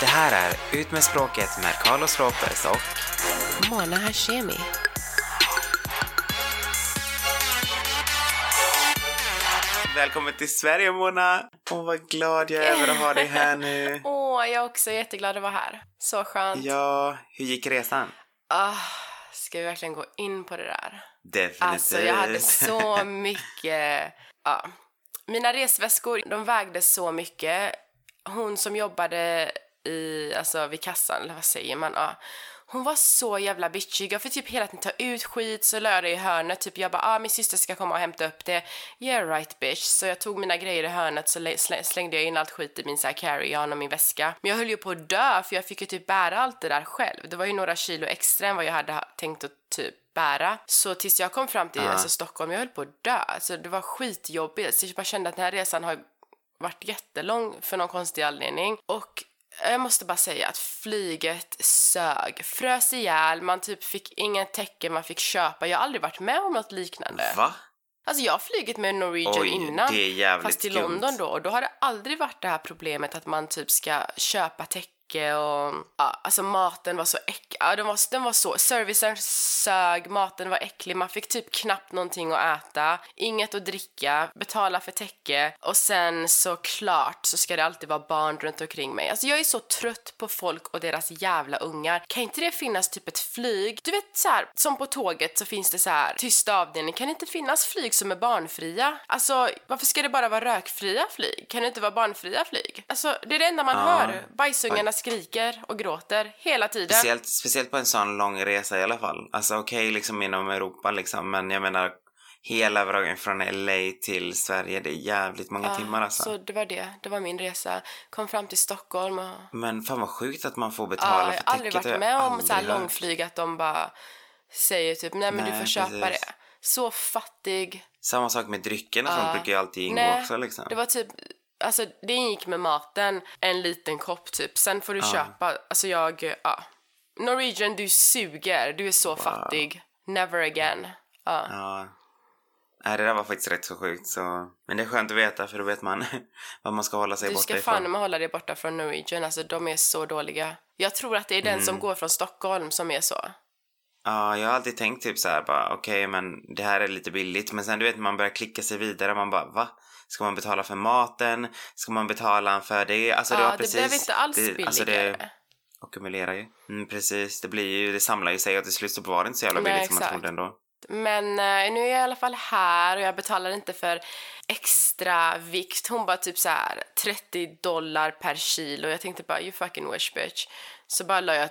Det här är Ut med språket med Carlos Ropez och Mona Hashemi. Välkommen till Sverige Mona! Åh vad glad jag är över att ha dig här nu. Åh, jag är också jätteglad att vara här. Så skönt. Ja, hur gick resan? Ah, ska vi verkligen gå in på det där? Definitivt. Alltså, jag hade så mycket... Ja. Mina resväskor, de vägde så mycket. Hon som jobbade i, alltså vid kassan, eller vad säger man? Ja. Hon var så jävla bitchig. Jag fick typ hela tiden ta ut skit, så la jag i hörnet. Typ jag bara, ah, min syster ska komma och hämta upp det. Yeah right bitch. Så jag tog mina grejer i hörnet så sl- slängde jag in allt skit i min så här carry-on och min väska. Men jag höll ju på att dö för jag fick ju typ bära allt det där själv. Det var ju några kilo extra än vad jag hade tänkt att typ bära. Så tills jag kom fram till Ja. alltså, Stockholm, jag höll på att dö. Alltså det var skitjobbigt. Så jag bara kände att den här resan har varit jättelång för någon konstig anledning. Och jag måste bara säga att flyget sög. Frös ihjäl, man typ fick ingen täcke man fick köpa. Jag har aldrig varit med om något liknande. Va? Alltså jag har flugit med Norwegian Oj, innan. Fast i skumt. London då. Och då har det aldrig varit det här problemet att man typ ska köpa täcke och... Ja, alltså maten var så äcklig. Ja, den, var, den var så... Servicen sög, maten var äcklig. Man fick typ knappt någonting att äta. Inget att dricka, betala för täcke. Och sen såklart så ska det alltid vara barn runt omkring mig. Alltså jag är så trött på folk och deras jävla ungar. Kan inte det finnas typ ett flyg? Du vet så här, som på tåget så finns det så här tysta avdelning. Kan det inte finnas flyg som är barnfria? Alltså varför ska det bara vara rökfria flyg? Kan det inte vara barnfria flyg? Alltså det är det enda man Ja. hör. Bajsungarna skriker och gråter hela tiden. Speciellt, speciellt på en sån lång resa i alla fall. Alltså okej liksom inom Europa liksom, men jag menar hela vägen från LA till Sverige, det är jävligt många Ja, timmar alltså. Så det var det. Det var min resa. Kom fram till Stockholm och... Men fan vad sjukt att man får Ja, betala jag för har aldrig täcket. varit med jag om så här långflyg att de bara säger typ nej men du Nej, får köpa precis. det. Så fattig. Samma sak med drycken och Ja. sånt brukar ju alltid ingå Nej, också liksom. Det var typ, alltså det ingick med maten, en liten kopp typ. Sen får du köpa, alltså jag, ja. Norwegian, du suger, du är så fattig. Never again. Ja. Ja. Nej, det där var faktiskt rätt så sjukt så... Men det är skönt att veta för då vet man vad man ska hålla sig Du borta ska ifrån. fan med hålla dig borta från Norwegian, alltså de är så dåliga. Jag tror att det är den Mm. som går från Stockholm som är så. Ja, jag har alltid tänkt typ så här bara okej men det här är lite billigt men sen du vet man börjar klicka sig vidare man bara va? Ska man betala för maten? Ska man betala för det? Alltså det Ja, var det precis... blev inte alls det, alltså billigare. det ackumulerar ju. Mm, precis, det blir ju, det samlar ju sig och till slut så var det inte så jävla Nej, billigt som man trodde ändå. Men eh, nu är jag i alla fall här och jag betalar inte för extra vikt. Hon bara typ så här 30 dollar per kilo. Jag tänkte bara you fucking wish bitch. Så bara la jag,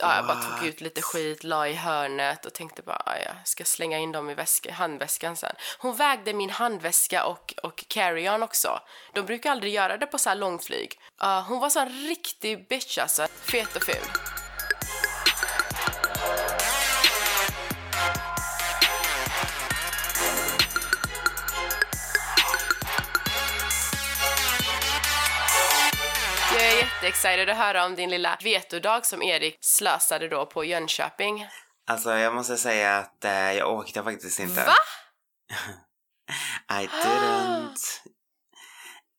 ja, jag bara tog ut lite skit, la i hörnet och tänkte bara ja, jag ska slänga in dem i väska, handväskan sen. Hon vägde min handväska och, och carry-on också. De brukar aldrig göra det på så här långflyg. Ja, hon var så en riktig bitch alltså. Fet och ful. Jätteexcited att höra om din lilla vetodag som Erik slösade då på Jönköping. Alltså jag måste säga att eh, jag åkte faktiskt inte. Va? I didn't.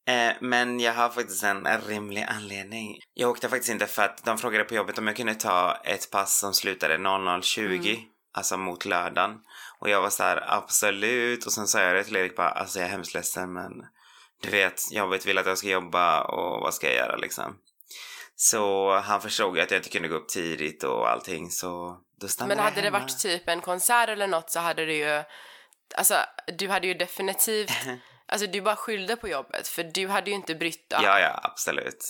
Eh, men jag har faktiskt en rimlig anledning. Jag åkte faktiskt inte för att de frågade på jobbet om jag kunde ta ett pass som slutade 00.20, alltså mot lördagen. Och jag var så här, absolut. Och sen sa jag det till Erik bara, alltså jag är hemskt ledsen men du vet, jobbet vill att jag ska jobba och vad ska jag göra liksom. Så han förstod ju att jag inte kunde gå upp tidigt och allting så då stannade Men jag hade det hemma. varit typ en konsert eller något så hade du ju... Alltså, du hade ju definitivt... Alltså, du bara skyllde på jobbet för du hade ju inte brytt dig. Ja, ja, absolut.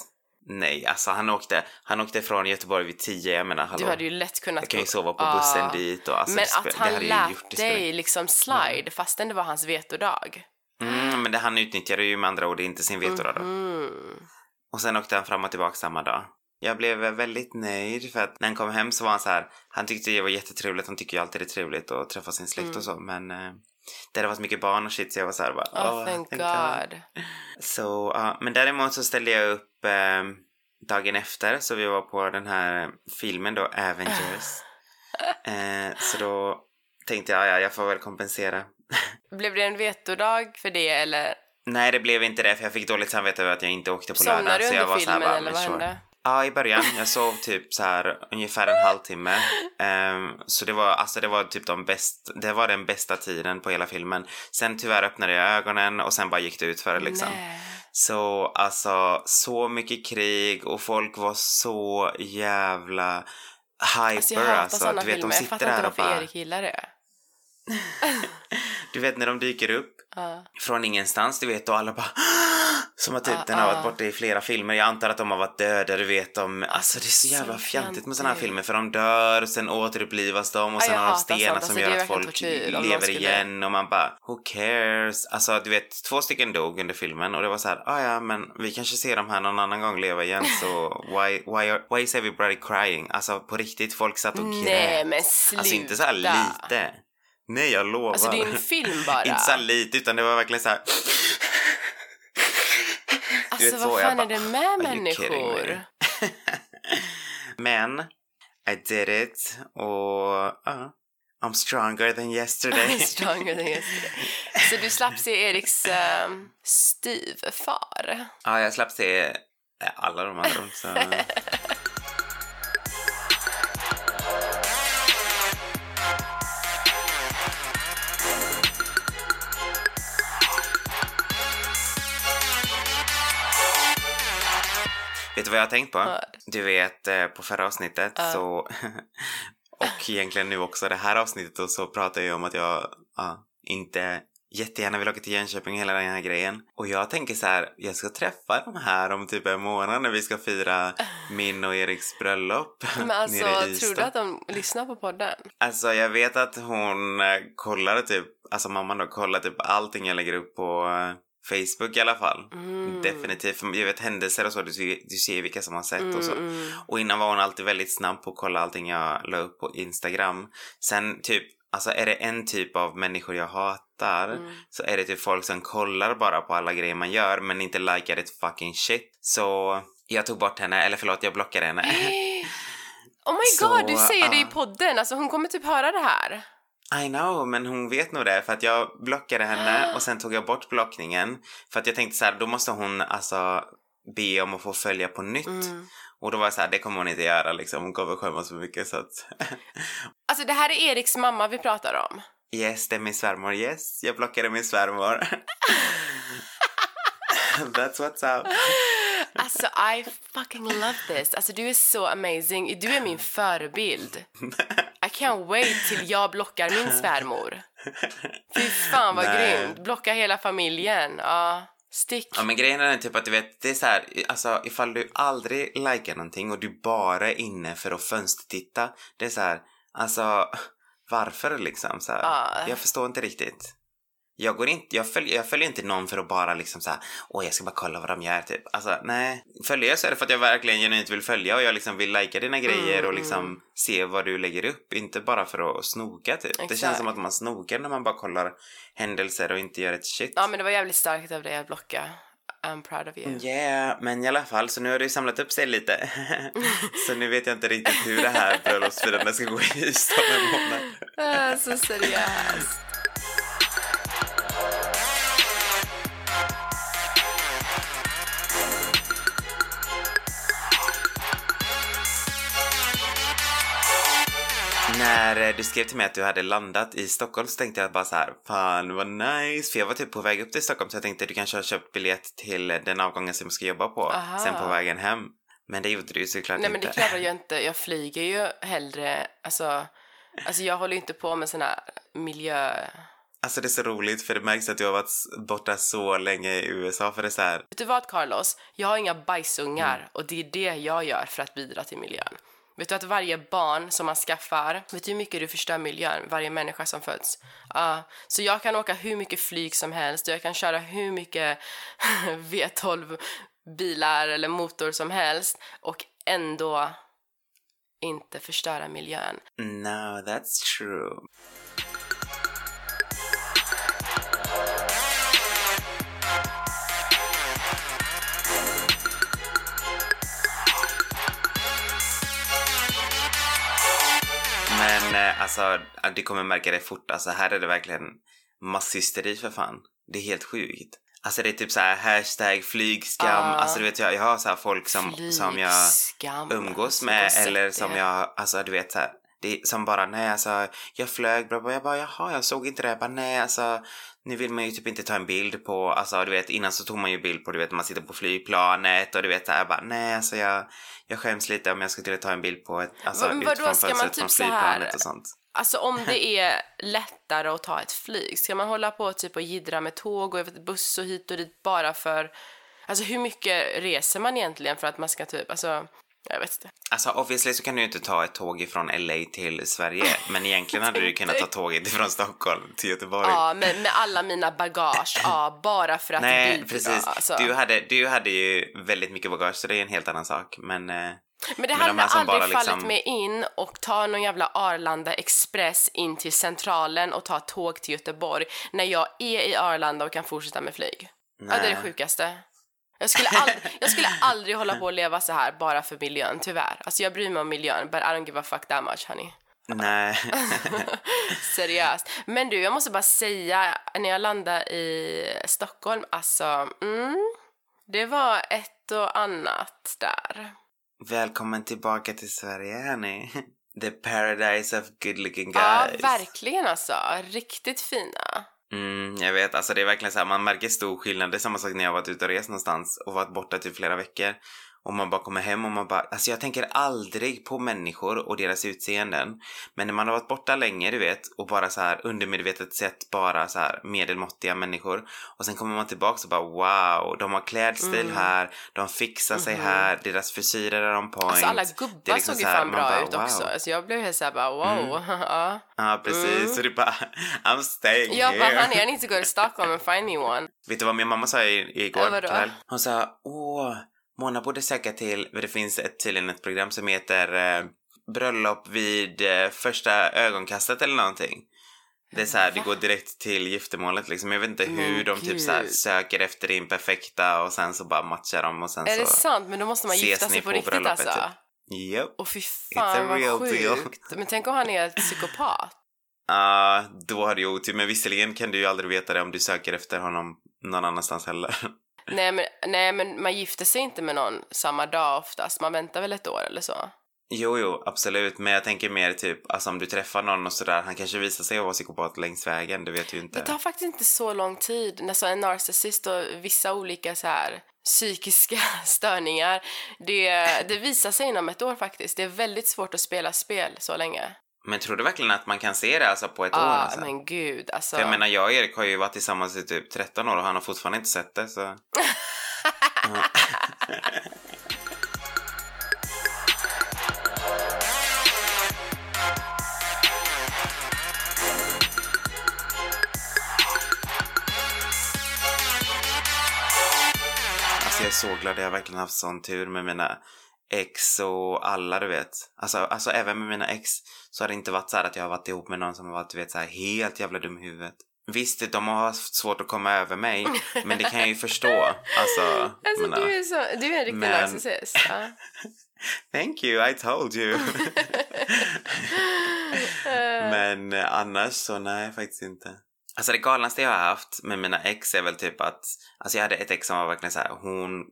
Nej, alltså han åkte, han åkte från Göteborg vid 10, jag menar hallå. Du hade ju lätt kunnat... Jag kan ju sova på bussen dit och alltså Men det att det han jag lät det spelar- dig liksom slide fastän det var hans vetodag. Mm, men det, han utnyttjade ju med andra ord inte sin vetodag då. Mm. Och sen åkte han fram och tillbaka samma dag. Jag blev väldigt nöjd för att när han kom hem så var han så här, han tyckte det var jättetrevligt, han tycker ju alltid det är trevligt att träffa sin släkt och så, men eh, det hade varit mycket barn och shit så jag var så här bara, Oh, "Åh, thank thank God. Så, ja, men däremot så ställde jag upp eh, dagen efter så vi var på den här filmen då, Avengers. eh, så då tänkte jag, ja, jag får väl kompensera. Blev det en vetodag för det eller Nej, det blev inte det för jag fick dåligt samvete över att jag inte åkte på somnade lördagen. du jag under här filmen bara, eller vad sure. hände? Ja, i början. Jag sov typ så här ungefär en halvtimme. Ehm, så det var, alltså det var typ de bäst, det var den bästa tiden på hela filmen. Sen tyvärr öppnade jag ögonen och sen bara gick det ut för liksom. Nej. Så alltså, så mycket krig och folk var så jävla hyper Alltså jag hatar alltså. Du vet, filmer. de Jag sitter fattar där inte och varför bara... Erik gillar det. Du vet när de dyker upp Ja. från ingenstans, du vet, och alla bara som att typ Ah, den har varit borta i flera filmer. Jag antar att de har varit döda, du vet. De, alltså det är så jävla fjantigt med såna här filmer för de dör och sen återupplivas de och sen har de stenar som Alltså, det gör att folk lever igen och man bara who cares? Alltså du vet, två stycken dog under filmen och det var så här, ah, ja men vi kanske ser dem här någon annan gång leva igen så why, why, are, why is everybody crying? Alltså på riktigt, folk satt och grät. Nej men sluta. Alltså inte så här lite. Nej, jag lovar. Alltså det är en film bara. inte så lite, utan det var verkligen så här... Alltså vet vad fan bara, är det med människor? Men, I did it och uh, I'm stronger than yesterday. Stronger than yesterday. Så du slapp se Eriks um, styvfar? ja, jag slapp se alla de andra. Så... Vet du vad jag har tänkt på? Vad? Du vet, eh, på förra avsnittet Ja. så... och egentligen nu också det här avsnittet och så pratar jag om att jag ja, inte jättegärna vill åka till Jönköping hela den här grejen. Och jag tänker så här, jag ska träffa de här om typ en månad när vi ska fira min och Eriks bröllop Men alltså, nere i tror du att de lyssnar på podden? Alltså jag vet att hon eh, kollar typ, alltså mamman då kollar typ allting jag lägger upp på eh, Facebook i alla fall. Mm. Definitivt, för jag vet händelser och så, du, du ser vilka som har sett och så. Mm, mm. Och innan var hon alltid väldigt snabb på att kolla allting jag la upp på Instagram. Sen typ, alltså är det en typ av människor jag hatar Mm. så är det typ folk som kollar bara på alla grejer man gör men inte likar ett fucking shit. Så jag tog bort henne, eller förlåt jag blockade henne. Oh my Så, god, du säger det i podden! Alltså hon kommer typ höra det här. I know, men hon vet nog det för att jag blockade henne och sen tog jag bort blockningen för att jag tänkte så här, då måste hon alltså be om att få följa på nytt. Mm. Och då var jag så här, det kommer hon inte göra liksom. Hon kommer skämmas så mycket så att... Alltså det här är Eriks mamma vi pratar om. yes, det är min svärmor. Yes, jag blockade min svärmor. That's what's up. Alltså I fucking love this. Alltså du är så amazing. Du är min förebild. Can't wait till jag blockar min svärmor. Fy fan vad Nej. grymt. Blocka hela familjen. Ja, stick. Ja men grejen är typ att du vet, det är så här, alltså ifall du aldrig likar någonting och du bara är inne för att fönstertitta, det är så här, alltså varför liksom så här? Ja. Jag förstår inte riktigt. Jag går inte, jag följer, jag följer inte någon för att bara liksom så här, åh jag ska bara kolla vad de gör typ. Alltså nej. Följer jag så är det för att jag verkligen genuint vill följa och jag liksom vill lajka dina grejer Mm, och liksom se vad du lägger upp. Inte bara för att snoka typ. Det Exakt. känns som att man snokar när man bara kollar händelser och inte gör ett shit. Ja men det var jävligt starkt av dig att blocka. I'm proud of you. Yeah, men i alla fall, så nu har det ju samlat upp sig lite. så nu vet jag inte riktigt hur det här bröllopsfirandet ska gå i Ystad om en månad. Ah, så seriöst. När eh, du skrev till mig att du hade landat i Stockholm så tänkte jag bara så här, fan vad nice. För jag var typ på väg upp till Stockholm så jag tänkte att du kanske har köpt biljett till den avgången som jag ska jobba på. Aha. Sen på vägen hem. Men det gjorde du ju såklart Nej men inte. det klarar jag inte. Jag flyger ju hellre, alltså, alltså jag håller ju inte på med sån här miljö... Alltså det är så roligt för det märks att du har varit borta så länge i USA för det är så här, Vet du vad Carlos? Jag har inga bajsungar Mm. och det är det jag gör för att bidra till miljön. Vet du att varje barn som man skaffar, vet du hur mycket du förstör miljön? Varje människa som föds. Uh, så jag kan åka hur mycket flyg som helst och jag kan köra hur mycket V12 bilar eller motor som helst och ändå inte förstöra miljön. no that's true. Men eh, alltså, du kommer märka det fort. Alltså här är det verkligen masshysteri för fan. Det är helt sjukt. Alltså det är typ så här hashtag flygskam. Ja. Alltså du vet jag, jag har så folk som, som jag umgås Alltså, med eller det. som jag, alltså du vet så här, det, som bara nej alltså jag flög bla bla jag bara jaha jag såg inte det jag bara nej alltså nu vill man ju typ inte ta en bild på, alltså du vet innan så tog man ju bild på du vet man sitter på flygplanet och du vet så här, jag bara nej alltså jag, jag skäms lite om jag skulle ta en bild på ett, alltså Men vadå, utifrån ska man fönstret typ från så här- flygplanet och sånt. Alltså om det är lättare att ta ett flyg, ska man hålla på typ och jiddra med tåg och buss och hit och dit bara för... Alltså hur mycket reser man egentligen för att man ska typ, alltså... Jag vet inte. Alltså obviously så kan du ju inte ta ett tåg ifrån LA till Sverige men egentligen hade du ju kunnat ta tåget ifrån Stockholm till Göteborg. Ja, med, med alla mina bagage, ja, bara för att Nej, bidra. precis. Alltså. Du, hade, du hade ju väldigt mycket bagage så det är en helt annan sak. Men, eh, Men det men de hade som aldrig fallit liksom- mig in och ta någon jävla Arlanda Express in till Centralen och ta tåg till Göteborg när jag är i Arlanda och kan fortsätta med flyg. Ja, det är det Nej. sjukaste. Jag skulle, ald- jag skulle aldrig hålla på att leva så här bara för miljön, tyvärr. Alltså jag bryr mig om miljön, but I don't give a fuck that much, honey. nej. Seriöst. Men du, jag måste bara säga, när jag landade i Stockholm, alltså, mm, det var ett och annat där. Välkommen tillbaka till Sverige hörni. The paradise of good looking Ja, guys. verkligen alltså. Riktigt fina. Mm, jag vet, alltså det är verkligen så här, man märker stor skillnad. Det är samma sak när jag varit ute och rest någonstans och varit borta typ flera veckor. Och man bara kommer hem och man bara, alltså jag tänker aldrig på människor och deras utseenden. Men när man har varit borta länge, du vet, och bara så här undermedvetet sett bara så här medelmåttiga människor. Och sen kommer man tillbaks och bara wow, de har klädstil Mm. här, de fixar sig här, deras frisyrer är on point. Alltså alla gubbar liksom såg ju fan bra bara, ut också. wow. Alltså jag blev helt såhär bara wow. ja. Ja, precis. Mm. Så är bara, I'm staying Jag bara here. honey I need to go to Stockholm and find me one. Vet du vad min mamma sa i- igår Ja, kväll? Hon sa, åh, Mona borde söka till, för det finns ett, tydligen ett program som heter eh, Bröllop vid eh, första ögonkastet eller någonting. Det är så här, det går direkt till giftermålet liksom. Jag vet inte hur Men de typ så här gud. söker efter din perfekta och sen så bara matchar de och sen Är så det sant? Men då måste man gifta sig på, på riktigt bröllopet, alltså. typ. Japp. Och fy fan vad deal. sjukt. Men tänk om han är ett psykopat. Ja, då har du ju otur. Men visserligen kan du ju aldrig veta det om du söker efter honom någon annanstans heller. Nej men, nej men man gifter sig inte med någon samma dag oftast. Man väntar väl ett år eller så. Jo, jo, absolut. Men jag tänker mer typ, alltså om du träffar någon och sådär, han kanske visar sig vara psykopat längs vägen, du vet ju inte. Det tar faktiskt inte så lång tid. Alltså en narcissist och vissa olika så här psykiska störningar, det, det visar sig inom ett år faktiskt. Det är väldigt svårt att spela spel så länge. Men tror du verkligen att man kan se det alltså på ett år? Ja, Alltså? men gud alltså. För jag menar, jag och Erik har ju varit tillsammans i typ 13 år och han har fortfarande inte sett det, så... Alltså jag är så glad, jag har verkligen haft sån tur med mina ex och alla du vet. Alltså, alltså även med mina ex så har det inte varit så här att jag har varit ihop med någon som har varit du vet så här helt jävla dum i huvudet. Visst, de har haft svårt att komma över mig, men det kan jag ju förstå. Alltså, Alltså menar- du är, så, du är en riktig Men- narcissist. Ja. Thank you, I told you. Men eh, annars så nej, faktiskt inte. Alltså det galnaste jag har haft med mina ex är väl typ att, alltså jag hade ett ex som var verkligen så här, hon,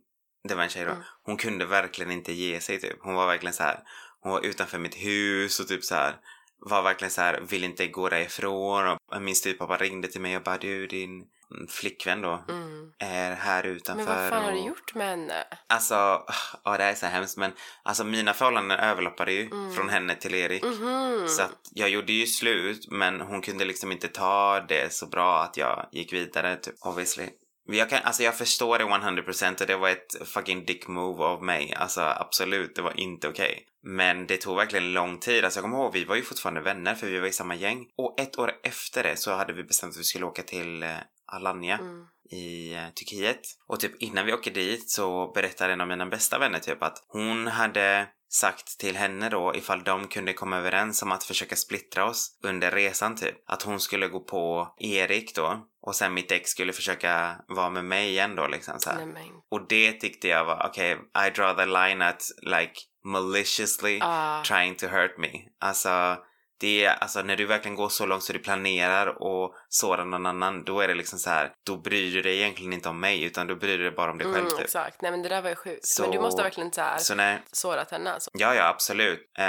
det var en tjej då, Mm. hon kunde verkligen inte ge sig typ. Hon var verkligen så här, hon var utanför mitt hus och typ så här var verkligen så här, vill inte gå därifrån och jag minns typ pappa ringde till mig och bara du din flickvän då Mm. är här utanför Men vad fan har du och- gjort med henne? Alltså, ja det här är så hemskt men alltså mina förhållanden överlappade ju Mm. från henne till Erik. Mhm. Så att jag gjorde ju slut men hon kunde liksom inte ta det så bra att jag gick vidare typ obviously. Jag, kan, alltså jag förstår det 100% och det var ett fucking dick move av mig. Alltså absolut, det var inte okej. Men det tog verkligen lång tid. Alltså jag kommer ihåg, vi var ju fortfarande vänner för vi var i samma gäng. Och ett år efter det så hade vi bestämt att vi skulle åka till eh, Alanya Mm. i eh, Turkiet. Och typ innan vi åker dit så berättade en av mina bästa vänner typ att hon hade sagt till henne då ifall de kunde komma överens om att försöka splittra oss under resan typ. Att hon skulle gå på Erik då och sen mitt ex skulle försöka vara med mig igen då liksom så. Nej. Och det tyckte jag var okej, I draw the line at like maliciously Ah. trying to hurt me. Alltså, det är alltså när du verkligen går så långt så du planerar och sårar någon annan, då är det liksom så här, då bryr du dig egentligen inte om mig utan då bryr du dig bara om dig själv Mm, typ. exakt. Nej men det där var ju sjukt. Så- Men du måste verkligen så här Så nej, sårat henne alltså. ja ja absolut. Eh,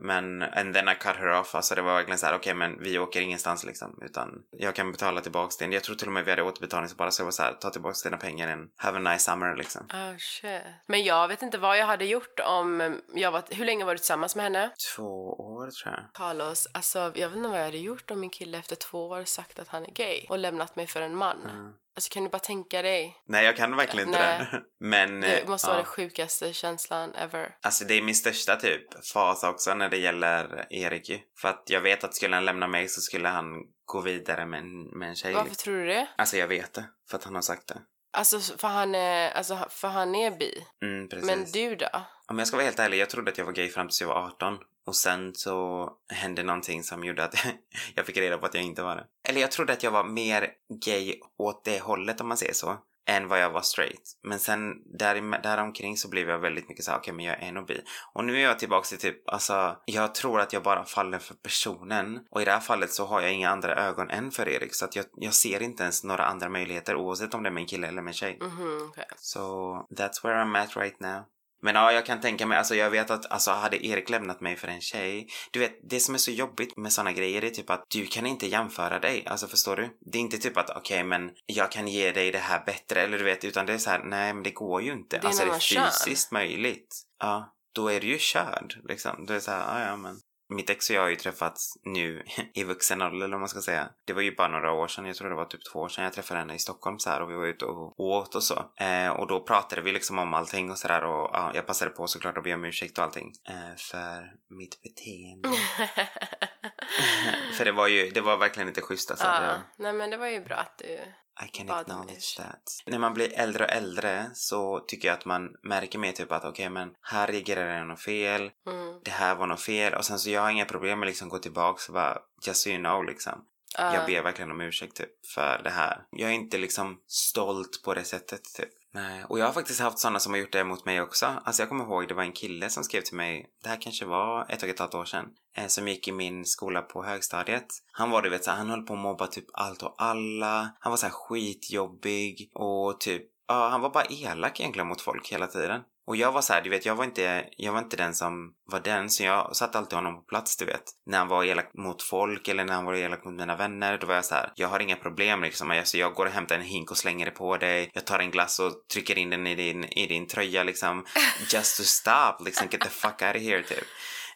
men and then I cut her off, alltså det var verkligen så här, okej men vi åker ingenstans liksom utan jag kan betala tillbaks din. Jag tror till och med vi hade återbetalningsbara så jag var så här, ta tillbaks dina pengar and have a nice summer liksom. Oh shit. Men jag vet inte vad jag hade gjort om jag var... Hur länge var du tillsammans med henne? Två år tror jag. Carlos, alltså jag vet inte vad jag hade gjort om min kille efter två år sagt att han är gay och lämnat mig för en man. Mm. Alltså kan du bara tänka dig? Nej jag kan verkligen inte Nej. det. Men Det eh, måste ja. vara den sjukaste känslan ever. Alltså det är min största typ fas också när det gäller Erik ju. För att jag vet att skulle han lämna mig så skulle han gå vidare med en, med en tjej. Varför tror du det? Alltså jag vet det. För att han har sagt det. Alltså för han är, alltså, för han är bi. Mm, precis. Men du då? Om jag ska vara helt ärlig, jag trodde att jag var gay fram tills jag var 18. Och sen så hände någonting som gjorde att jag fick reda på att jag inte var det. Eller jag trodde att jag var mer gay åt det hållet om man säger så. Än vad jag var straight. Men sen där, däromkring så blev jag väldigt mycket så här, okej men jag är nog bi. Och nu är jag tillbaka till typ, alltså jag tror att jag bara faller för personen. Och i det här fallet så har jag inga andra ögon än för Erik. Så att jag, jag ser inte ens några andra möjligheter oavsett om det är med en kille eller med en tjej. Mhm, okej. So that's where I'm at right now. Men ja, jag kan tänka mig, alltså jag vet att alltså hade Erik lämnat mig för en tjej, du vet, det som är så jobbigt med såna grejer är typ att du kan inte jämföra dig, alltså förstår du? Det är inte typ att okej, men jag kan ge dig det här bättre, eller du vet, utan det är så här, nej men det går ju inte. Det är alltså en det är fysiskt möjligt. Ja, då är du ju körd, liksom. Då är det så här, ja men. Mitt ex och jag har ju träffats nu i vuxen ålder, eller vad man ska säga. Det var ju bara några år sedan, jag tror det var typ två år sedan jag träffade henne i Stockholm så här och vi var ute och åt och så. Eh, och då pratade vi liksom om allting och sådär och ja, jag passade på såklart att be om ursäkt och allting. Eh, för mitt beteende. för det var ju, det var verkligen inte schysst alltså. Ja, Det, nej men det var ju bra att du... I can Bad acknowledge that. När man blir äldre och äldre så tycker jag att man märker mer typ att okej men här reagerar jag något fel, Mm. det här var något fel och sen så jag har inga problem med liksom gå tillbaks och bara just so you know liksom. Ja. Jag ber verkligen om ursäkt typ för det här. Jag är inte liksom stolt på det sättet typ. Nej, och jag har faktiskt haft sådana som har gjort det mot mig också. Alltså jag kommer ihåg det var en kille som skrev till mig, det här kanske var ett och ett halvt år sedan, eh, som gick i min skola på högstadiet. Han var du vet såhär, han höll på att mobba typ allt och alla. Han var såhär skitjobbig och typ, ja han var bara elak egentligen mot folk hela tiden. Och jag var så här, du vet, jag var inte, jag var inte den som var den, så jag satte alltid honom på plats, du vet. När han var elak mot folk eller när han var elak mot mina vänner, då var jag så här, jag har inga problem liksom. Alltså, jag går och hämtar en hink och slänger det på dig. Jag tar en glass och trycker in den i din, i din tröja liksom. Just to stop, liksom get the fuck out of here typ.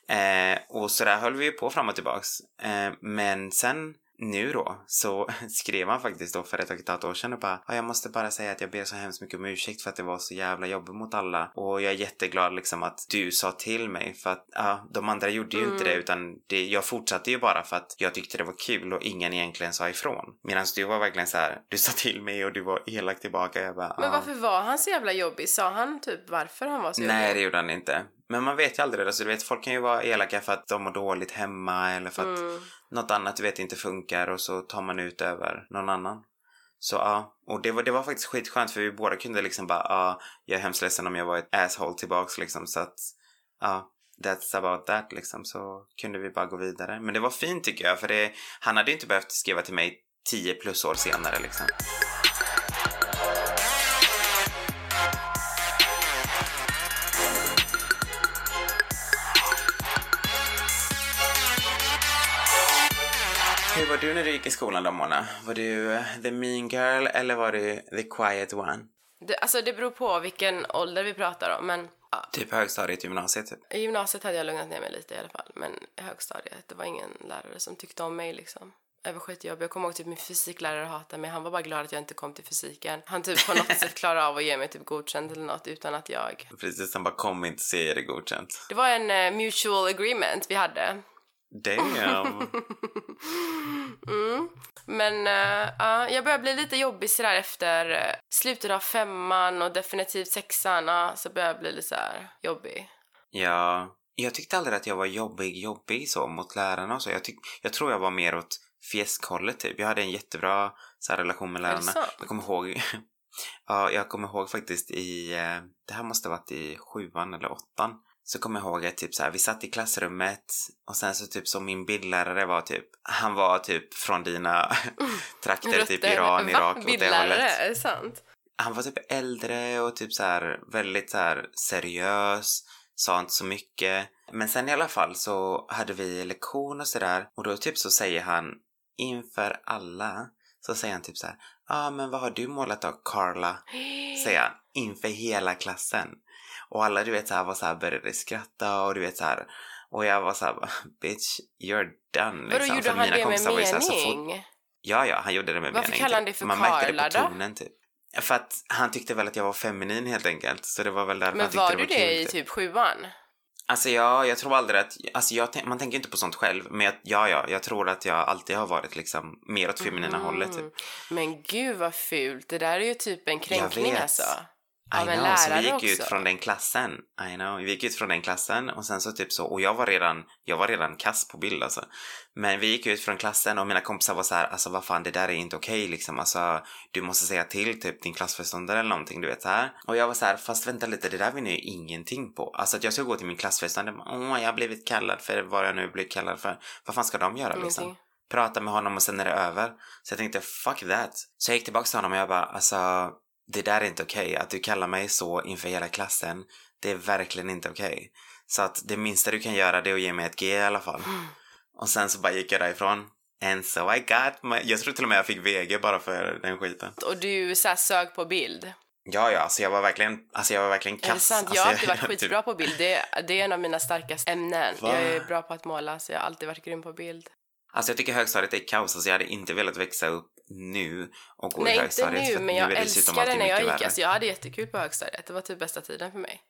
Eh, och så där höll vi ju på fram och tillbaks. Eh, men sen nu då så skrev han faktiskt då för ett och ett halvt år sedan och bara "Ja, jag måste bara säga att jag ber så hemskt mycket om ursäkt för att det var så jävla jobbigt mot alla och jag är jätteglad liksom att du sa till mig för att ja, de andra gjorde ju inte det utan det, jag fortsatte ju bara för att jag tyckte det var kul och ingen egentligen sa ifrån. Medan du var verkligen så här, du sa till mig och du var elak tillbaka. Jag bara, Men varför var han så jävla jobbig? Sa han typ varför han var så Nej, jobbig? det gjorde han inte. Men man vet ju aldrig. Alltså, du vet, folk kan ju vara elaka för att de mår dåligt hemma eller för att Mm. något annat du vet inte funkar och så tar man ut över någon annan. Så ja, och det var, det var faktiskt skitskönt för vi båda kunde liksom bara ja, jag är hemskt ledsen om jag var ett asshole tillbaks liksom så att ja, that's about that liksom så kunde vi bara gå vidare. Men det var fint tycker jag för det, han hade ju inte behövt skriva till mig 10 plus år senare liksom. Var du när du gick i skolan då Mona? Var du eh, the mean girl eller var du the quiet one? Det, alltså det beror på vilken ålder vi pratar om men ja, Typ högstadiet, gymnasiet typ. i gymnasiet hade jag lugnat ner mig lite i alla fall men i högstadiet det var ingen lärare som tyckte om mig liksom. Jag var skitjobbig. Jag kommer ihåg typ min fysiklärare hatade mig. Han var bara glad att jag inte kom till fysiken. Han typ på något sätt klarade av att ge mig typ godkänt eller något utan att jag... Precis, han bara kom inte se det godkänt. Det var en eh, mutual agreement vi hade. Damn! Mm. Men eh, ja, jag började bli lite jobbig sådär efter uh, slutet av femman och definitivt sexan. ja, så började jag bli lite såhär jobbig. ja, jag tyckte aldrig att jag var jobbig, jobbig så mot lärarna och så. Jag, tyck, jag tror jag var mer åt fjäskhållet typ. Jag hade en jättebra så här, relation med lärarna. Jag kommer ihåg Ja, jag kommer ihåg faktiskt i, eh, det här måste ha varit i sjuan eller åttan. Så kommer jag ihåg att typ så här, vi satt i klassrummet och sen så typ som min bildlärare var typ, han var typ från dina trakter, typ. Iran, Va? Irak åt det hållet. Är det sant? Han var typ äldre och typ så här väldigt så här seriös, sa inte så mycket. Men sen i alla fall så hade vi lektion och sådär och då typ så säger han inför alla så säger han typ så här, ja ah, men vad har du målat då Carla? Säger han inför hela klassen. Och alla du vet så här var så här började skratta och du vet så här och jag var så här bitch you're done Vadå, liksom. gjorde han det med var så här, mening? Ja, ja, han gjorde det med Varför mening. kallar han typ. det för Man märkte det på då? tonen typ. För att han tyckte väl att jag var feminin helt enkelt. Så det var väl därför han Men tyckte var det du var det kul, i typ. typ sjuan? Alltså ja, jag tror aldrig att, alltså jag, man tänker inte på sånt själv. Men jag, ja, ja, jag tror att jag alltid har varit liksom mer åt feminina hållet typ. Mm. Men gud vad fult. Det där är ju typ en kränkning alltså. I know, så vi gick ut också. från den klassen. I know, vi gick ut från den klassen och sen så typ så, och jag var redan, jag var redan kass på bild alltså. Men vi gick ut från klassen och mina kompisar var så här, alltså vad fan det där är inte okej liksom, alltså du måste säga till typ din klassföreståndare eller någonting, du vet så här. Och jag var så här, fast vänta lite, det där vinner ju ingenting på. Alltså att jag ska gå till min klassföreståndare, åh jag har blivit kallad för vad jag nu blir kallad för. Vad fan ska de göra liksom? Ingenting. prata med honom och sen är det över. Så jag tänkte fuck that. Så jag gick tillbaka till honom och jag bara alltså det där är inte okej. Att du kallar mig så inför hela klassen, det är verkligen inte okej. Så att det minsta du kan göra det är att ge mig ett G i alla fall. Och sen så bara gick jag därifrån. And so I got my... Jag tror till och med jag fick VG bara för den skiten. Och du så här, sög på bild. Ja, ja, alltså jag var verkligen, alltså jag var verkligen kass. Är det sant? Alltså, Jag har alltid varit typ- skitbra på bild. Det, det är en av mina starkaste ämnen. Va? Jag är bra på att måla, så jag har alltid varit grym på bild. Alltså jag tycker högstadiet är kaos, alltså jag hade inte velat växa upp nu och gå Nej, i inte högstadiet. för nu, att men nu jag älskade när jag gick. värre. Alltså, jag hade jättekul på högstadiet. Det var typ bästa tiden för mig.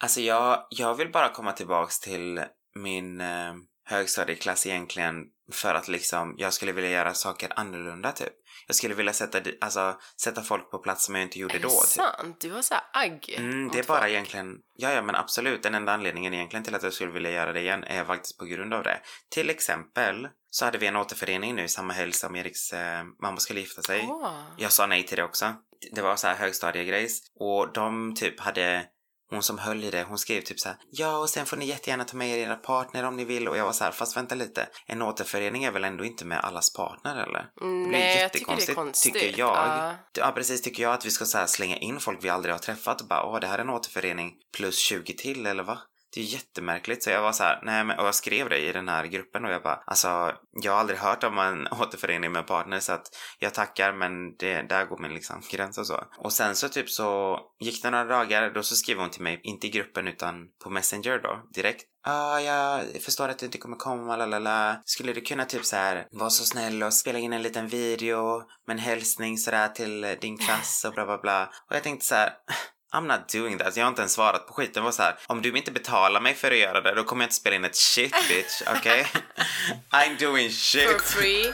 Alltså jag, jag vill bara komma tillbaks till min eh, högstadieklass egentligen för att liksom, jag skulle vilja göra saker annorlunda typ. Jag skulle vilja sätta, alltså, sätta folk på plats som jag inte gjorde Är då. det Typ. sant? Du var så här agg Mm, det är bara folk. egentligen, ja ja men absolut, den enda anledningen egentligen till att jag skulle vilja göra det igen är faktiskt på grund av det. Till exempel så hade vi en återförening nu samma helg som Eriks eh, mamma skulle gifta sig. Åh. Jag sa nej till det också. Det var så här högstadiegrejs och de typ hade hon som höll i det, hon skrev typ så här, ja och sen får ni jättegärna ta med er era partner om ni vill och jag var så här, fast vänta lite, en återförening är väl ändå inte med allas partner eller? Det blir Nej, jag tycker det är jättekonstigt, konstigt. tycker jag. Ja. Ja precis, tycker jag att vi ska så slänga in folk vi aldrig har träffat och bara, åh det här är en återförening plus 20 till eller va? Det är jättemärkligt. Så jag var så här, nej men, och jag skrev det i den här gruppen och jag bara, alltså jag har aldrig hört om en återförening med partner så att jag tackar men det, där går min liksom gräns och så. Och sen så typ så gick det några dagar, då så skrev hon till mig, inte i gruppen utan på Messenger då, direkt. Ja, ah, jag förstår att du inte kommer komma, lalala. Skulle du kunna typ så här vara så snäll och spela in en liten video med en hälsning sådär till din klass och bla bla bla. Och jag tänkte så här. I'm not doing that. Jag har inte ens svarat på skiten. Det var så här, om du inte betalar mig för att göra det, då kommer jag inte spela in ett shit bitch, okej? I'm doing For shit. free.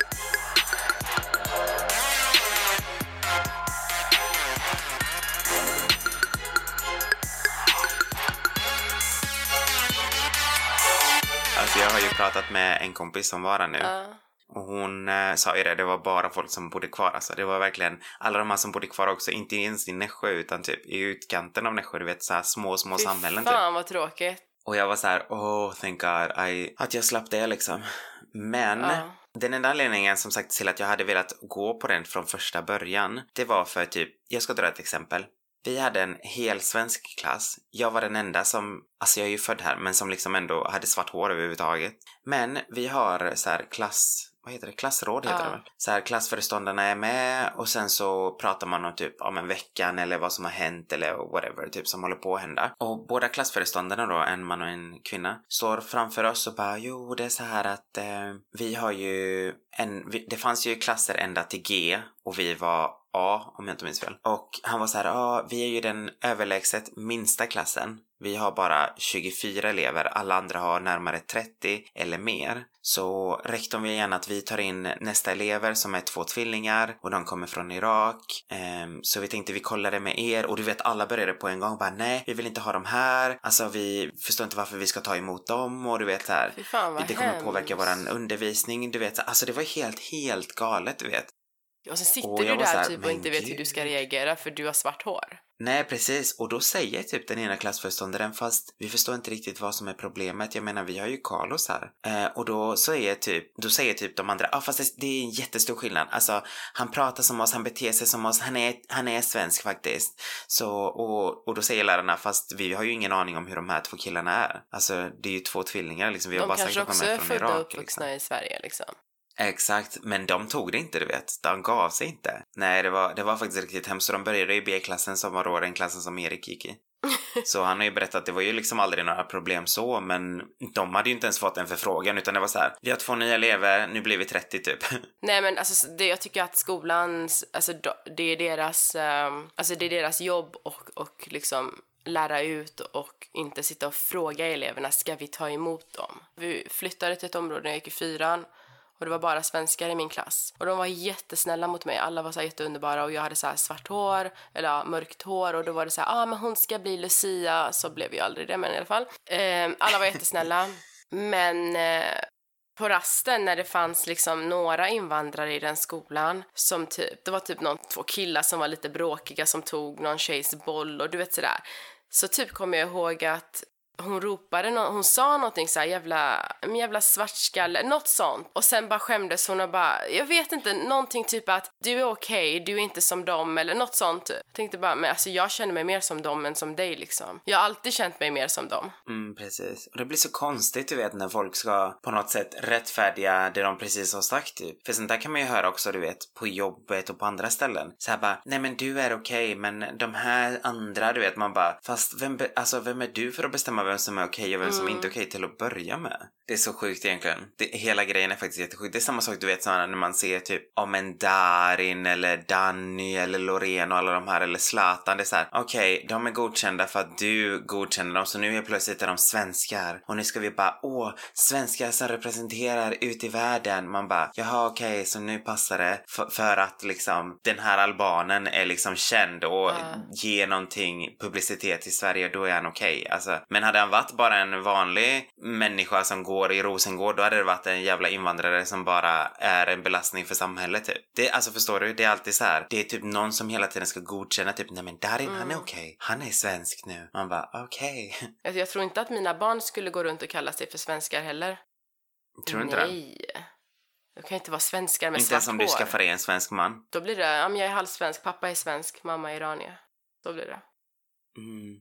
Alltså jag har ju pratat med en kompis som var här nu. Ja. Och hon eh, sa ju det, det var bara folk som bodde kvar. Alltså det var verkligen alla de här som bodde kvar också, inte ens i Nässjö utan typ i utkanten av Nässjö, du vet så här små, små Fy samhällen typ. fan vad tråkigt. Och jag var så här, oh thank God I, att jag slapp det liksom. Men Ja. den enda anledningen som sagt till att jag hade velat gå på den från första början, det var för typ, jag ska dra ett exempel. Vi hade en hel svensk klass. Jag var den enda som, alltså jag är ju född här, men som liksom ändå hade svart hår överhuvudtaget. Men vi har så här klass, vad heter det, klassråd heter Ja. det väl? Så här klassföreståndarna är med och sen så pratar man om typ om en veckan eller vad som har hänt eller whatever typ som håller på att hända. Och båda klassföreståndarna då, en man och en kvinna, står framför oss och bara jo det är så här att eh, vi har ju en, vi, det fanns ju klasser ända till G och vi var A om jag inte minns fel. Och han var så här, ja vi är ju den överlägset minsta klassen. Vi har bara 24 elever, alla andra har närmare 30 eller mer. Så rektorn vill gärna att vi tar in nästa elever som är två tvillingar och de kommer från Irak. Ehm, så vi tänkte vi kollar det med er och du vet alla började på en gång bara nej, vi vill inte ha dem här. Alltså vi förstår inte varför vi ska ta emot dem och du vet här. Fan Det kommer hemskt. påverka våran undervisning, du vet. så- Alltså det var helt, helt galet, du vet. Och sen sitter Och du där så här, typ och "Men inte vet hur du gud." ska reagera för du har svart hår. Nej, precis. Och då säger typ den ena klassföreståndaren fast vi förstår inte riktigt vad som är problemet. Jag menar, vi har ju Carlos här. Eh, och då säger typ, då säger typ de andra, ja ah, fast det, är en jättestor skillnad. Alltså, han pratar som oss, han beter sig som oss, han är, han är svensk faktiskt. Så, och, och då säger lärarna, fast vi har ju ingen aning om hur de här två killarna är. Alltså, det är ju två tvillingar liksom. Vi har De bara kanske sagt att också de är är från födda och Irak. uppvuxna Liksom. i Sverige liksom. Exakt, men de tog det inte du vet. De gav sig inte. Nej, det var, det var faktiskt riktigt hemskt. Så de började i B-klassen som var då den klassen som Erik gick i. Så han har ju berättat att det var ju liksom aldrig några problem så, men de hade ju inte ens fått en förfrågan utan det var så här. Vi har två nya elever, nu blir vi 30 typ. Nej men alltså det, jag tycker att skolans, alltså det är deras, ehm, alltså det är deras jobb och, och liksom lära ut och inte sitta och fråga eleverna, ska vi ta emot dem? Vi flyttade till ett område när jag gick i fyran och det var bara svenskar i min klass. Och de var jättesnälla mot mig, alla var så jätteunderbara och jag hade så här svart hår, eller ja, mörkt hår och då var det så här, ah men hon ska bli Lucia, så blev ju aldrig det men i alla fall. Eh, alla var jättesnälla. Men eh, på rasten när det fanns liksom några invandrare i den skolan som typ, det var typ någon, två killar som var lite bråkiga som tog någon tjejs boll och du vet sådär. Så typ kommer jag ihåg att hon ropade, no hon sa någonting så här jävla, jävla svartskalle, något sånt. Och sen bara skämdes hon och bara, jag vet inte, någonting typ att du är okej, du är inte som dem eller något sånt. Jag tänkte bara, men alltså jag känner mig mer som dem än som dig liksom. Jag har alltid känt mig mer som dem. Mm, precis. Och det blir så konstigt du vet när folk ska på något sätt rättfärdiga det de precis har sagt typ. För sånt där kan man ju höra också du vet på jobbet och på andra ställen. Så här bara, nej men du är okej men de här andra du vet man bara, fast vem, alltså, vem är du för att bestämma vem som är okej och vem som inte är okej till att börja med? Det är så sjukt egentligen. Det, hela grejen är faktiskt jättesjukt. Det är samma sak du vet sådana när man ser typ om en Darin eller Danny eller Loreen och alla de här eller Zlatan. Det är så här, okej, de är godkända för att du godkänner dem så nu är plötsligt är de svenskar och nu ska vi bara, åh, svenskar som representerar ut i världen. Man bara, jaha okej, så nu passar det för, för att liksom den här albanen är liksom känd och Ja. ger någonting publicitet i Sverige, då är han okej. Alltså, men hade han varit bara en vanlig människa som går i Rosengård, då hade det varit en jävla invandrare som bara är en belastning för samhället typ. Det, alltså förstår du? Det är alltid så här. Det är typ någon som hela tiden ska godkänna typ, nej men Darin han är okej. Han är svensk nu. Man bara, okej. Alltså, jag tror inte att mina barn skulle gå runt och kalla sig för svenskar heller. Tror du inte det? Nej. De kan inte vara svenskar med Inte svart ens om du hår. skaffar dig en svensk man. Då blir det, ja men jag är halvsvensk, pappa är svensk, mamma är iranier. Då blir det. Mm.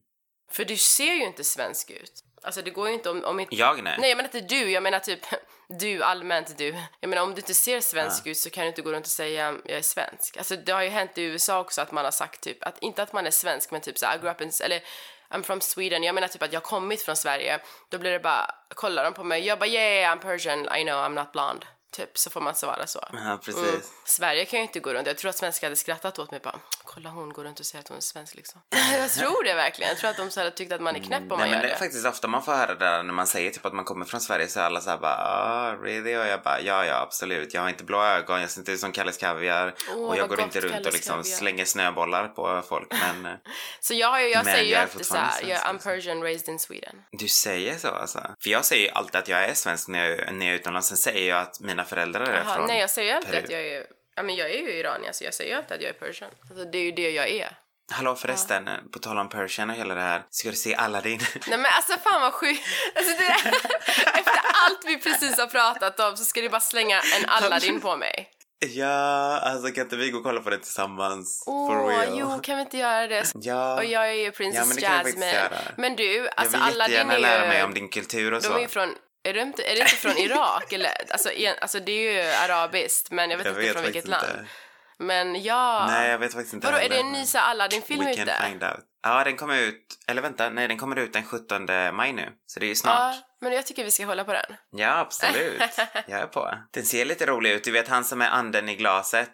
För du ser ju inte svensk ut. Alltså det går ju inte om, om inte... Jag nej. Nej jag menar inte du, jag menar typ du, allmänt du. Jag menar om du inte ser svensk ut så kan du inte gå runt och säga jag är svensk. Alltså det har ju hänt i USA också att man har sagt typ, att inte att man är svensk men typ så här, I grew up in, eller I'm from Sweden, jag menar typ att jag har kommit från Sverige. Då blir det bara, kollar de på mig, jag bara yeah I'm Persian, I know I'm not blonde. Typ så får man svara så. Ja, precis. Mm. Sverige kan ju inte gå runt. Jag tror att svenskar hade skrattat åt mig bara, kolla hon går runt och säger att hon är svensk liksom. jag tror det verkligen. Jag tror att de så hade tyckt att man är knäpp om man Nej men gör det det. är faktiskt ofta man får höra det där när man säger typ att man kommer från Sverige så är alla såhär bara ah really? Och jag bara ja ja absolut. Jag har inte blå ögon, jag ser inte ut som Kalles Kaviar Åh, och jag går inte runt och liksom Kaviar. slänger snöbollar på folk men eh, Så jag, jag Men säger ju jag är alltid så här, jag, I'm svensk, alltså. Persian raised in Sweden. du säger så alltså? För jag säger ju alltid att jag är svensk när jag, när jag är utomlands. Sen säger jag att mina föräldrar är Jaha, från nej jag säger ju alltid Peru. att jag är, ja men jag är ju iranier så jag säger ju alltid att jag är persian. Alltså det är ju det jag är. Hallå förresten, på tal om Persian och hela det här. Ska du se Aladdin? Nej men alltså fan vad sjukt. Alltså, det, efter allt vi precis har pratat om så ska du bara slänga en Aladdin på mig. ja, alltså kan inte vi gå och kolla på det tillsammans? Åh, real? jo kan vi inte göra det? Ja. Och jag är ju Ja, Princess men vi faktiskt Jasmine. Men du, alltså jag vill Aladdin jättegärna är ju... lära mig om din kultur och De så. är ju från, är det inte, är det inte från Irak eller? Alltså, igen, alltså det är ju arabiskt men jag vet Jag inte vet från vilket land. inte. Men ja. Nej, jag vet faktiskt inte Vadå, är det en men ny Aladdin-film We can ute? find out. Ja, den kommer ut, eller vänta, nej den kommer ut den 17 maj nu. Så det är ju snart. Ja, men jag tycker vi ska hålla på den. Ja, absolut. Jag är på. Den ser lite rolig ut. Du vet han som är anden i glaset.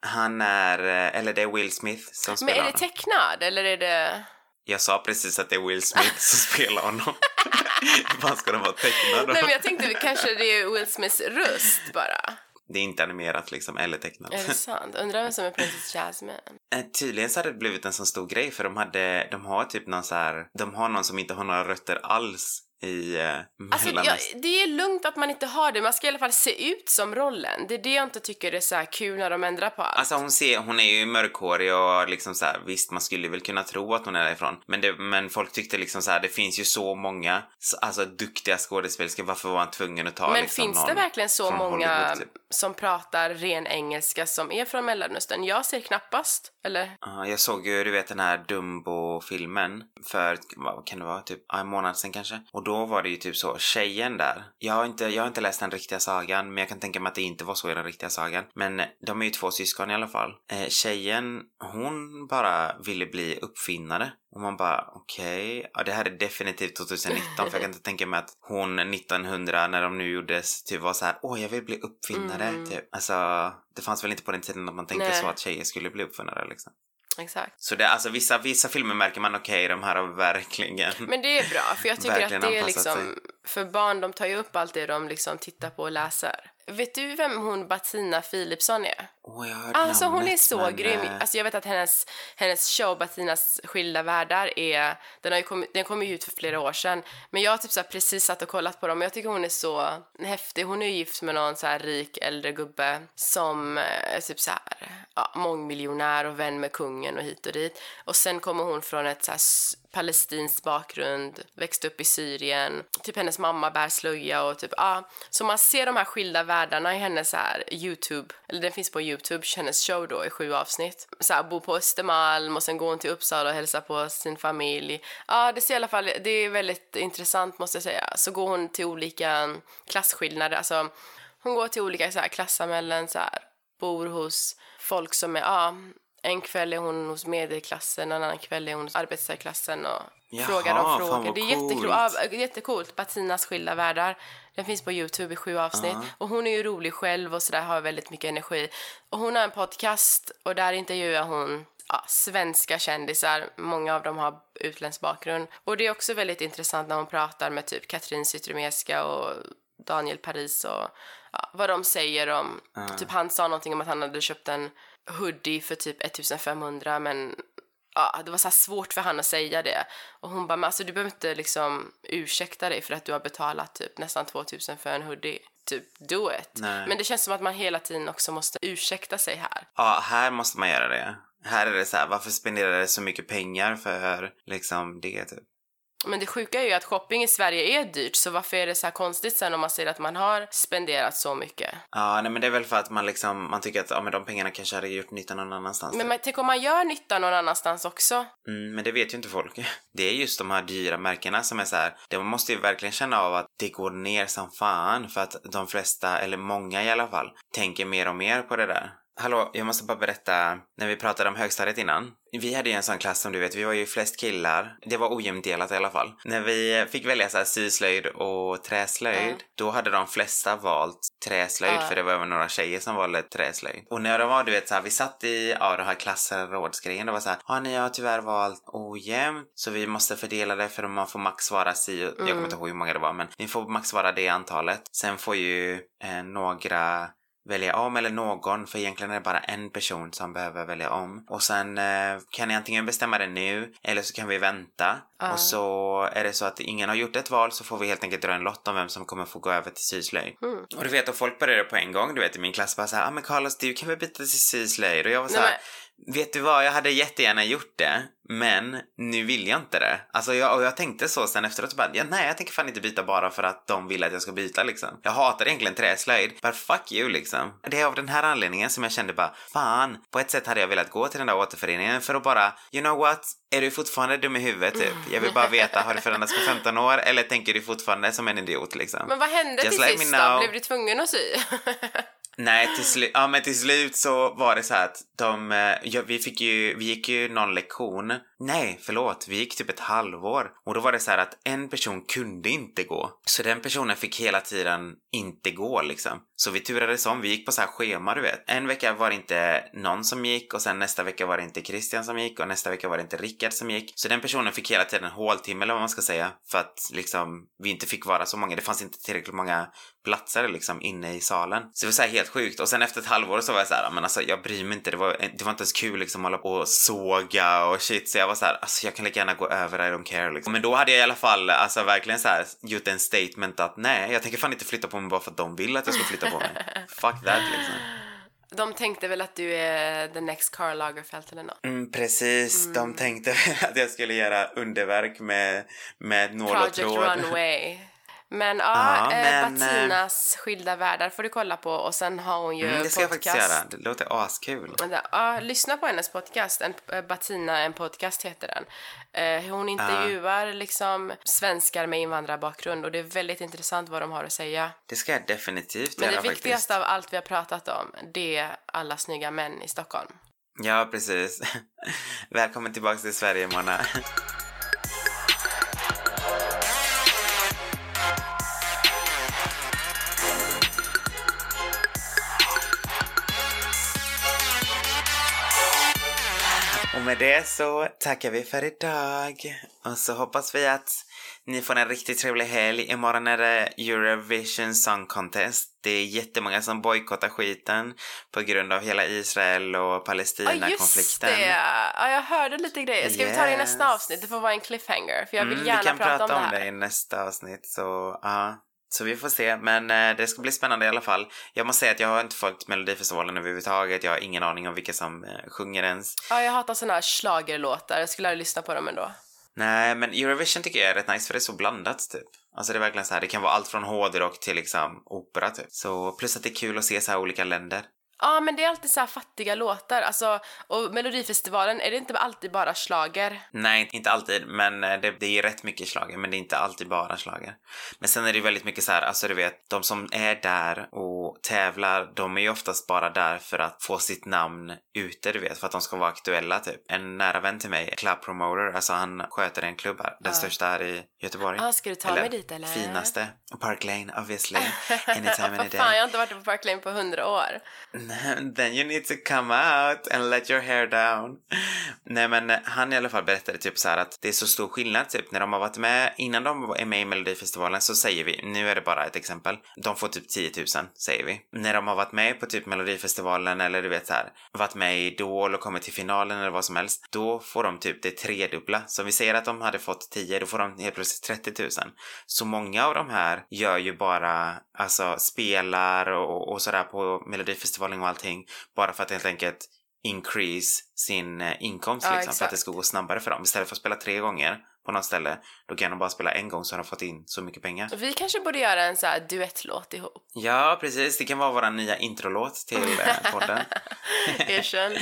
Han är, eh, eller det är Will Smith som Men spelar är det tecknad eller är det... Jag sa precis att det är Will Smith som spelar honom. Vad ska de vara tecknad då? Nej men jag tänkte kanske det är Will Smiths röst bara. Det är inte animerat liksom, eller tecknat. Är det sant? Undrar vem som är Princess Jasmine? Eh, Tydligen så hade det blivit en sån stor grej för de hade, de har typ någon så här, de har någon som inte har några rötter alls i eh, Alltså, jag, det är lugnt att man inte har det, man ska i alla fall se ut som rollen. Det är det jag inte tycker är så här kul när de ändrar på allt. Alltså hon, ser, hon är ju mörkhårig och liksom så här, visst man skulle väl kunna tro att hon är därifrån. Men, det, men folk tyckte liksom så här, det finns ju så många alltså, duktiga skådespelerskor, varför var han tvungen att ta Men liksom, finns det verkligen så många typ? som pratar ren engelska som är från Mellanöstern? Jag ser knappast, eller? Ja, jag såg ju, du vet den här Dumbo-filmen för, vad kan det vara, typ en månad sedan kanske. Och då var det ju typ så, tjejen där. Jag har inte, jag har inte läst den riktiga sagan, men jag kan tänka mig att det inte var så i den riktiga sagan. Men de är ju två syskon i alla fall. Eh, tjejen, hon bara ville bli uppfinnare. Och man bara, okej, ja det här är definitivt 2019 för jag kan inte tänka mig att hon 1900 när de nu gjordes typ var så här, åh jag vill bli uppfinnare, Mm. typ. Alltså, det fanns väl inte på den tiden att man tänkte Nej. så att tjejer skulle bli uppfinnare liksom. Exakt. Så det, alltså vissa, vissa filmer märker man okej, de här har verkligen... Men det är bra, för jag tycker att det är liksom, för barn de tar ju upp allt det de liksom tittar på och läser. Vet du vem hon Bettina Philipsson är? Åh, jag har Alltså hon är namnet, så men, grym. eh, Alltså jag vet att hennes, hennes show Bettinas skilda världar är, den, har ju kommit, den kom ju ut för flera år sedan. Men jag har typ så precis satt och kollat på dem och jag tycker hon är så häftig. Hon är ju gift med någon så här rik äldre gubbe som eh, är typ så här, ja, mångmiljonär och vän med kungen och hit och dit. Och sen kommer hon från ett så här palestinsk bakgrund, växte upp i Syrien. Typ hennes mamma bär slöja och typ, ja. Så man ser de här skilda världarna i hennes så här Youtube, eller den finns på Youtube, hennes show då i sju avsnitt. Så här, bor på Östermalm och sen går hon till Uppsala och hälsar på sin familj. Ja, det ser i alla fall, det är väldigt intressant måste jag säga. Så går hon till olika klasskillnader, alltså hon går till olika så här klassamhällen, så här, bor hos folk som är, ja, en kväll är hon hos medelklassen, en annan kväll är hon hos arbetarklassen och Jaha, frågar fan frågor. Det är jättekul, ja, jättekult. Bettinas skilda världar. Den finns på Youtube i sju avsnitt. Och hon är ju rolig själv och sådär, har väldigt mycket energi. Och hon har en podcast och där intervjuar hon ja, svenska kändisar. Många av dem har utländsk bakgrund. Och det är också väldigt intressant när hon pratar med typ Katrin Zytomierska och Daniel Paris och ja, vad de säger om... Typ han sa någonting om att han hade köpt en hoodie för typ 1500 men ja, det var så svårt för han att säga det. Och hon bara, men alltså du behöver inte liksom ursäkta dig för att du har betalat typ nästan 2000 för en hoodie. Typ, do it. Nej. Men det känns som att man hela tiden också måste ursäkta sig här. Ja, här måste man göra det. Här är det så här, varför spenderar det så mycket pengar för liksom det typ? Men det sjuka är ju att shopping i Sverige är dyrt, så varför är det så konstigt sen om man säger att man har spenderat så mycket? Ja, nej men det är väl för att man liksom, man tycker att ja, men de pengarna kanske hade gjort nytta någon annanstans. Men man, tänk om man gör nytta någon annanstans också? Mm, men det vet ju inte folk. Det är just de här dyra märkena som är så här. Det man måste ju verkligen känna av att det går ner som fan för att de flesta, eller många i alla fall, tänker mer och mer på det där. Hallå, jag måste bara berätta, när vi pratade om högstadiet innan. Vi hade ju en sån klass som du vet, vi var ju flest killar. Det var ojämnt delat i alla fall. När vi fick välja så här syslöjd och träslöjd, då hade de flesta valt träslöjd Ja. för det var även några tjejer som valde träslöjd. Och när det var, du vet så här, vi satt i, ja, den här klassrådsgrejen, det var så här, ja, ni har tyvärr valt ojämnt, så vi måste fördela det för man får max vara si, jag kommer inte ihåg hur många det var, men ni får max vara det antalet. Sen får ju eh, några välja om eller någon, för egentligen är det bara en person som behöver välja om. Och sen eh, kan ni antingen bestämma det nu eller så kan vi vänta. Ja. Och så är det så att ingen har gjort ett val så får vi helt enkelt dra en lott om vem som kommer få gå över till syslöjd. Mm. Och du vet, och folk började på en gång. Du vet, i min klass bara såhär, ah men Carlos du kan väl byta till syslöjd? Och jag var såhär, vet du vad, jag hade jättegärna gjort det, men nu vill jag inte det. Alltså jag, och jag tänkte så sen efteråt, bara, ja, nej jag tänker fan inte byta bara för att de vill att jag ska byta liksom. Jag hatar egentligen träslöjd, but fuck you liksom. Det är av den här anledningen som jag kände bara, fan, på ett sätt hade jag velat gå till den där återföreningen för att bara, you know what, är du fortfarande dum i huvudet typ? Jag vill bara veta, har det förändrats på 15 år eller tänker du fortfarande som en idiot liksom? Men vad hände Just till sist då? Blev du tvungen att sy? Nej, till, slu- ja, men till slut så var det så här att de, eh, ja, vi fick ju, vi gick ju någon lektion. Nej, förlåt, vi gick typ ett halvår. Och då var det så här att en person kunde inte gå. Så den personen fick hela tiden inte gå liksom. Så vi turades om, vi gick på så här schema du vet. En vecka var det inte någon som gick och sen nästa vecka var det inte Christian som gick och nästa vecka var det inte Rickard som gick. Så den personen fick hela tiden håltimme eller vad man ska säga för att liksom vi inte fick vara så många. Det fanns inte tillräckligt många platser liksom inne i salen. Så det var så helt sjukt och sen efter ett halvår så var jag så här, men alltså jag bryr mig inte. Det var, det var inte ens kul liksom att hålla på och såga och shit så jag var så här, alltså jag kan lika gärna gå över, I don't care liksom. Men då hade jag i alla fall alltså verkligen så här gjort en statement att nej, jag tänker fan inte flytta på mig bara för att de vill att jag ska flytta på mig. Fuck that liksom. De tänkte väl att du är the next Karl Lagerfeld eller något? Mm, precis, mm. de tänkte att jag skulle göra underverk med, med nål och tråd. Project Runway. Men ja, ja eh, men, Batinas skilda världar får du kolla på och sen har hon ju mm, Det ska podcast. jag faktiskt göra, det låter askul. Ja, lyssna på hennes podcast, en, eh, Batina en podcast heter den. Eh, hon intervjuar ja. liksom svenskar med invandrarbakgrund och det är väldigt intressant vad de har att säga. Det ska jag definitivt Men göra det viktigaste av allt vi har pratat om, det är alla snygga män i Stockholm. Ja, precis. Välkommen tillbaka till Sverige, Mona. med det så tackar vi för idag. Och så hoppas vi att ni får en riktigt trevlig helg. Imorgon är det Eurovision Song Contest. Det är jättemånga som bojkottar skiten på grund av hela Israel och Palestina-konflikten. Ja, just det. Ja, jag hörde lite grejer. Ska yes. vi ta det i nästa avsnitt? Det får vara en cliffhanger, för jag vill mm, gärna prata om det här. Vi kan prata om det i nästa avsnitt, så ja. Så vi får se, men eh, det ska bli spännande i alla fall. Jag måste säga att jag har inte följt Melodifestivalen överhuvudtaget. Jag har ingen aning om vilka som eh, sjunger ens. Ja, jag hatar såna här schlagerlåtar. Jag skulle aldrig lyssna på dem ändå. Nej, men Eurovision tycker jag är rätt nice för det är så blandat typ. Alltså det är verkligen så här, det kan vara allt från hårdrock till liksom opera typ. Så plus att det är kul att se så här olika länder. Ja, men det är alltid så fattiga låtar. Alltså, och Melodifestivalen, är det inte alltid bara slager? Nej, inte alltid, men eh, det, det är rätt mycket slager, men det är inte alltid bara slager. Men sen är det väldigt mycket så här, alltså du vet, de som är där och tävlar, de är ju oftast bara där för att få sitt namn ute, du vet, för att de ska vara aktuella typ. En nära vän till mig, club promoter, alltså han sköter en klubb här, den ja. största här i Göteborg. Ja, ska du ta eller, mig dit eller? Finaste. Park Lane, obviously. Anytime, any day. Fan, jag har inte varit på Park Lane på hundra år. then you need to come out and let your hair down. Nej men han i alla fall berättade typ så här att det är så stor skillnad typ när de har varit med, innan de är med i Melodifestivalen så säger vi, nu är det bara ett exempel, de får typ 10 000 säger vi. När de har varit med på typ Melodifestivalen eller du vet så här, varit med i Idol och kommit till finalen eller vad som helst, då får de typ det tredubbla. Så om vi säger att de hade fått 10, då får de helt plötsligt 30 000. Så många av de här gör ju bara, alltså spelar och, och sådär på Melodifestivalen och allting bara för att helt enkelt increase sin eh, inkomst ja, liksom, för att det ska gå snabbare för dem. Istället för att spela tre gånger på något ställe, då kan de bara spela en gång så har de fått in så mycket pengar. Vi kanske borde göra en så här duettlåt ihop. Ja, precis. Det kan vara vår nya introlåt till eh, podden. Erkänn.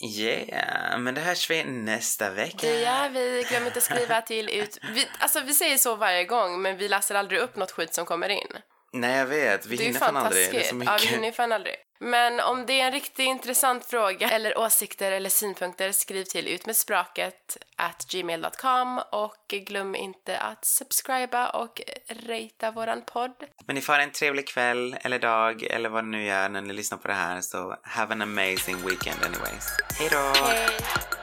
Yeah, men det hörs vi nästa vecka. Det gör vi. Glöm inte att skriva till ut... Vi, alltså vi säger så varje gång, men vi läser aldrig upp något skit som kommer in. Nej, jag vet. Vi hinner fan aldrig. Det är så mycket. Ja, vi hinner fan aldrig. Men om det är en riktigt intressant fråga eller åsikter eller synpunkter skriv till utmedspråket at gmail.com och glöm inte att subscriba och ratea våran podd. Men ni får ha en trevlig kväll eller dag eller vad det nu gör när ni lyssnar på det här så have an amazing weekend anyways. Hej då! Hej!